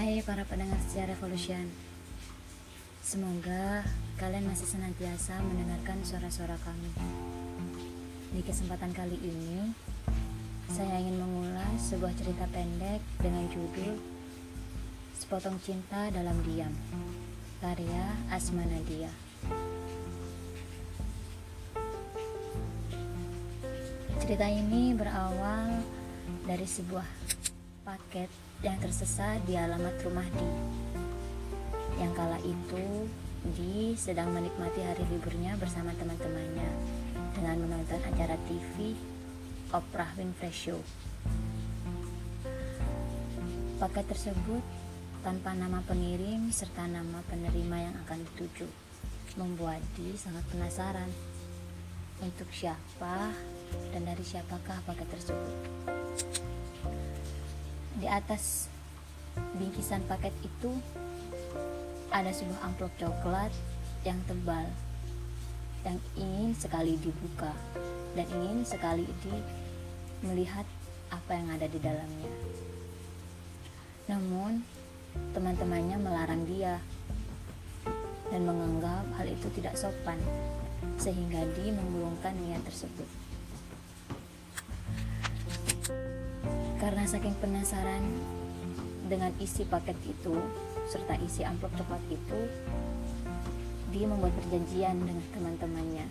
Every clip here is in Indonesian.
Hai para pendengar setia Revolution. Semoga kalian masih senantiasa mendengarkan suara-suara kami. Di kesempatan kali ini Saya ingin mengulas sebuah cerita pendek dengan judul Sepotong Cinta Dalam Diam Karya Asma Nadia Cerita ini berawal dari sebuah paket yang tersesat di alamat rumah Di. Yang kala itu, Di sedang menikmati hari liburnya bersama teman-temannya dengan menonton acara TV Oprah Winfrey Show. Paket tersebut tanpa nama pengirim serta nama penerima yang akan dituju membuat Di sangat penasaran untuk siapa dan dari siapakah paket tersebut. Di atas bingkisan paket itu ada sebuah amplop coklat yang tebal yang ingin sekali dibuka dan ingin sekali di melihat apa yang ada di dalamnya. Namun, teman-temannya melarang dia dan menganggap hal itu tidak sopan sehingga dia memburungkan niat tersebut. Karena saking penasaran dengan isi paket itu serta isi amplop coklat itu, dia membuat perjanjian dengan teman-temannya.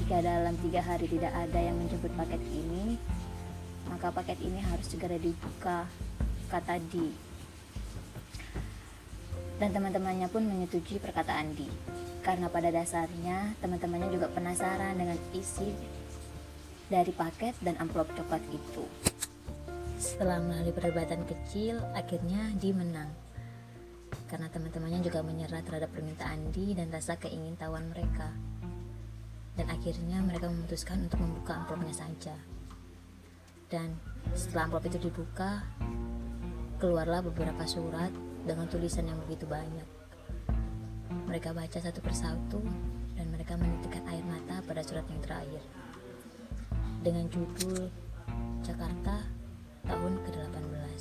Jika dalam tiga hari tidak ada yang menjemput paket ini, maka paket ini harus segera dibuka, kata Di. Dan teman-temannya pun menyetujui perkataan Di, karena pada dasarnya teman-temannya juga penasaran dengan isi dari paket dan amplop coklat itu. Setelah melalui perdebatan kecil, akhirnya Di menang. Karena teman-temannya juga menyerah terhadap permintaan Di dan rasa keingintahuan mereka. Dan akhirnya mereka memutuskan untuk membuka amplopnya saja. Dan setelah amplop itu dibuka, keluarlah beberapa surat dengan tulisan yang begitu banyak. Mereka baca satu persatu dan mereka menitikkan air mata pada surat yang terakhir. Dengan judul Jakarta tahun ke-18.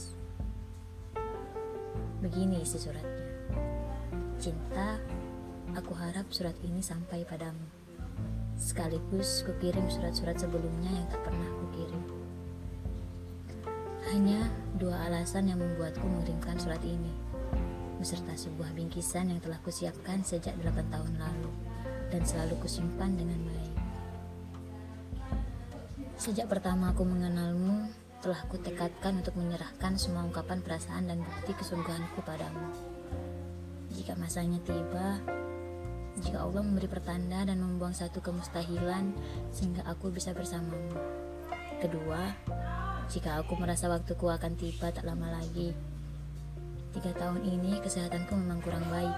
Begini isi suratnya. Cinta, aku harap surat ini sampai padamu. Sekaligus kukirim surat-surat sebelumnya yang tak pernah kukirim. Hanya dua alasan yang membuatku mengirimkan surat ini, beserta sebuah bingkisan yang telah kusiapkan sejak delapan tahun lalu dan selalu kusimpan dengan baik. Sejak pertama aku mengenalmu, telah kutekadkan untuk menyerahkan semua ungkapan perasaan dan bukti kesungguhanku padamu. Jika masanya tiba, jika Allah memberi pertanda dan membuang satu kemustahilan sehingga aku bisa bersamamu. Kedua, jika aku merasa waktuku akan tiba tak lama lagi. Tiga tahun ini kesehatanku memang kurang baik.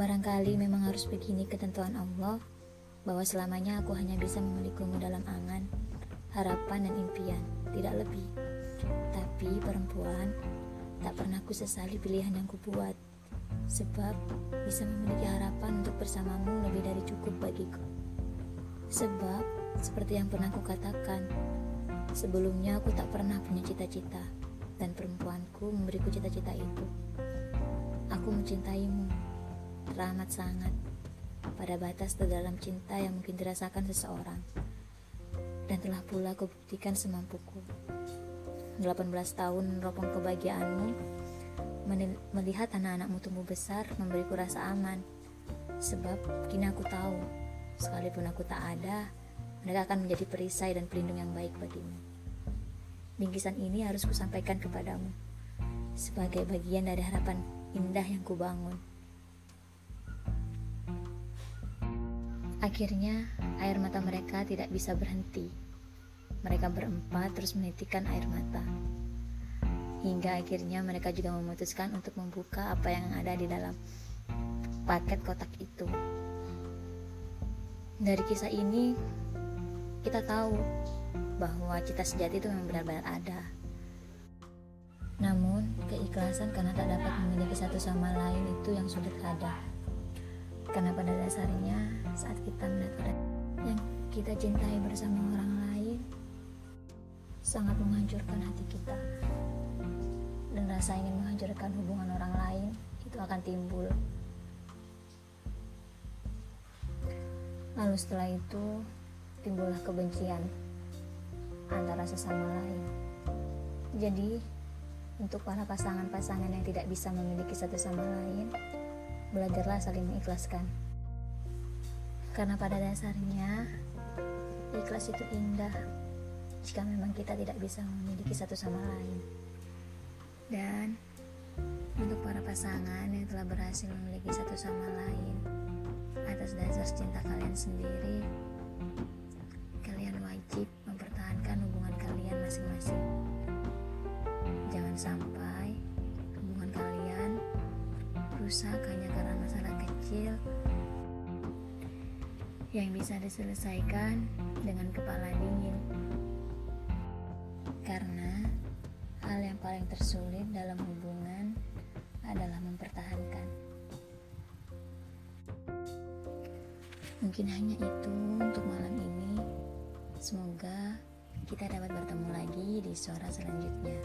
Barangkali memang harus begini ketentuan Allah bahwa selamanya aku hanya bisa memilikimu dalam angan harapan dan impian, tidak lebih. Tapi perempuan, tak pernah ku sesali pilihan yang kubuat, sebab bisa memiliki harapan untuk bersamamu lebih dari cukup bagiku. Sebab, seperti yang pernah kukatakan, sebelumnya aku tak pernah punya cita-cita, dan perempuanku memberiku cita-cita itu. Aku mencintaimu, teramat sangat, pada batas terdalam cinta yang mungkin dirasakan seseorang dan telah pula kau buktikan semampuku. 18 tahun meneropong kebahagiaanmu, melihat anak-anakmu tumbuh besar memberiku rasa aman. Sebab kini aku tahu, sekalipun aku tak ada, mereka akan menjadi perisai dan pelindung yang baik bagimu. Bingkisan ini harus kusampaikan kepadamu, sebagai bagian dari harapan indah yang kubangun. Akhirnya, air mata mereka tidak bisa berhenti. Mereka berempat terus menitikkan air mata. Hingga akhirnya mereka juga memutuskan untuk membuka apa yang ada di dalam paket kotak itu. Dari kisah ini, kita tahu bahwa cita sejati itu memang benar-benar ada. Namun, keikhlasan karena tak dapat memiliki satu sama lain itu yang sulit ada. Karena pada dasarnya saat kita melihat orang yang kita cintai bersama orang lain sangat menghancurkan hati kita. dan rasa ingin menghancurkan hubungan orang lain itu akan timbul. Lalu setelah itu timbullah kebencian antara sesama lain. Jadi, untuk para pasangan-pasangan yang tidak bisa memiliki satu sama lain, belajarlah saling mengikhlaskan. Karena pada dasarnya, ikhlas itu indah jika memang kita tidak bisa memiliki satu sama lain. Dan untuk para pasangan yang telah berhasil memiliki satu sama lain, atas dasar cinta kalian sendiri, kalian wajib mempertahankan hubungan kalian masing-masing. Jangan sampai hubungan kalian rusak hanya karena masalah kecil yang bisa diselesaikan dengan kepala dingin. Karena hal yang paling tersulit dalam hubungan adalah mempertahankan. Mungkin hanya itu untuk malam ini. Semoga kita dapat bertemu lagi di suara selanjutnya.